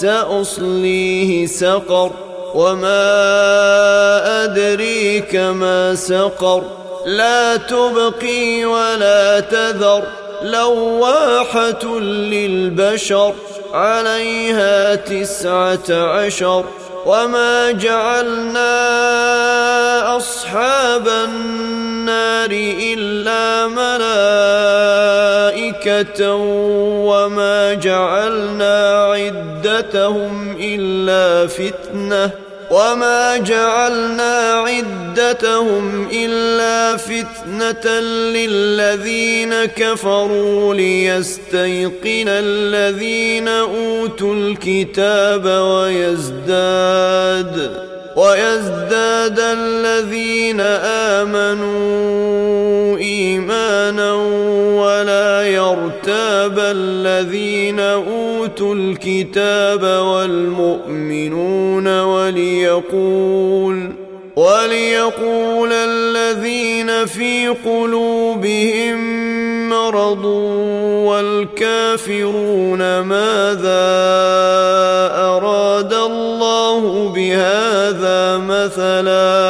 سأصليه سقر وما أدريك ما سقر لا تبقي ولا تذر لواحة للبشر عليها تسعة عشر وما جعلنا أصحاب النار إلا ملائكة وما جعلنا عدتهم إلا فتنةً وما جعلنا عدتهم الا فتنه للذين كفروا ليستيقن الذين اوتوا الكتاب ويزداد ويزداد الذين امنوا ايمانا الذين أوتوا الكتاب والمؤمنون وليقول وليقول الذين في قلوبهم مرض والكافرون ماذا أراد الله بهذا مثلا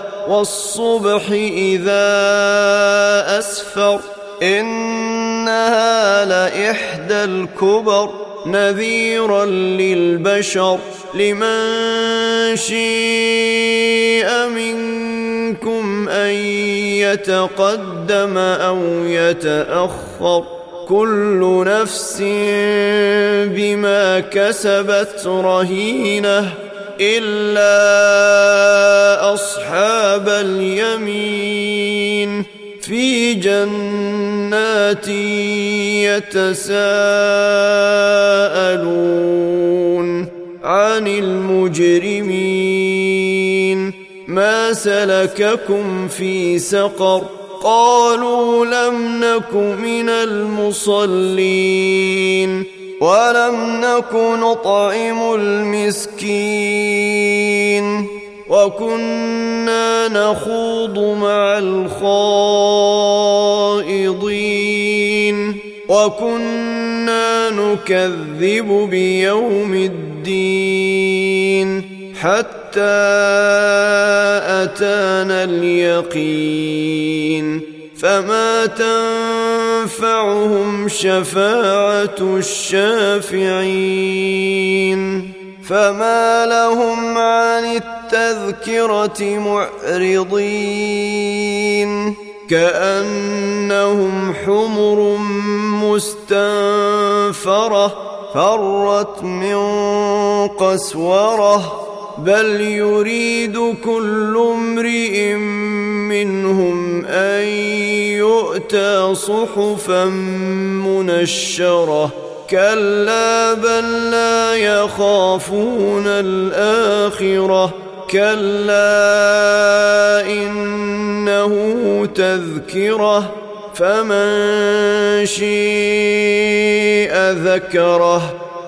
والصبح إذا أسفر إنها لإحدى الكبر نذيرا للبشر لمن شيء منكم أن يتقدم أو يتأخر كل نفس بما كسبت رهينة إلا أصحاب اليمين في جنات يتساءلون عن المجرمين. ما سلككم في سقر؟ قالوا لم نك من المصلين. ولم نك نطعم المسكين وكنا نخوض مع الخائضين وكنا نكذب بيوم الدين حتى أتانا اليقين فما تنفعهم شفاعه الشافعين فما لهم عن التذكره معرضين كانهم حمر مستنفره فرت من قسوره بل يريد كل امرئ منهم ان يؤتى صحفا منشره كلا بل لا يخافون الاخره كلا انه تذكره فمن شيء ذكره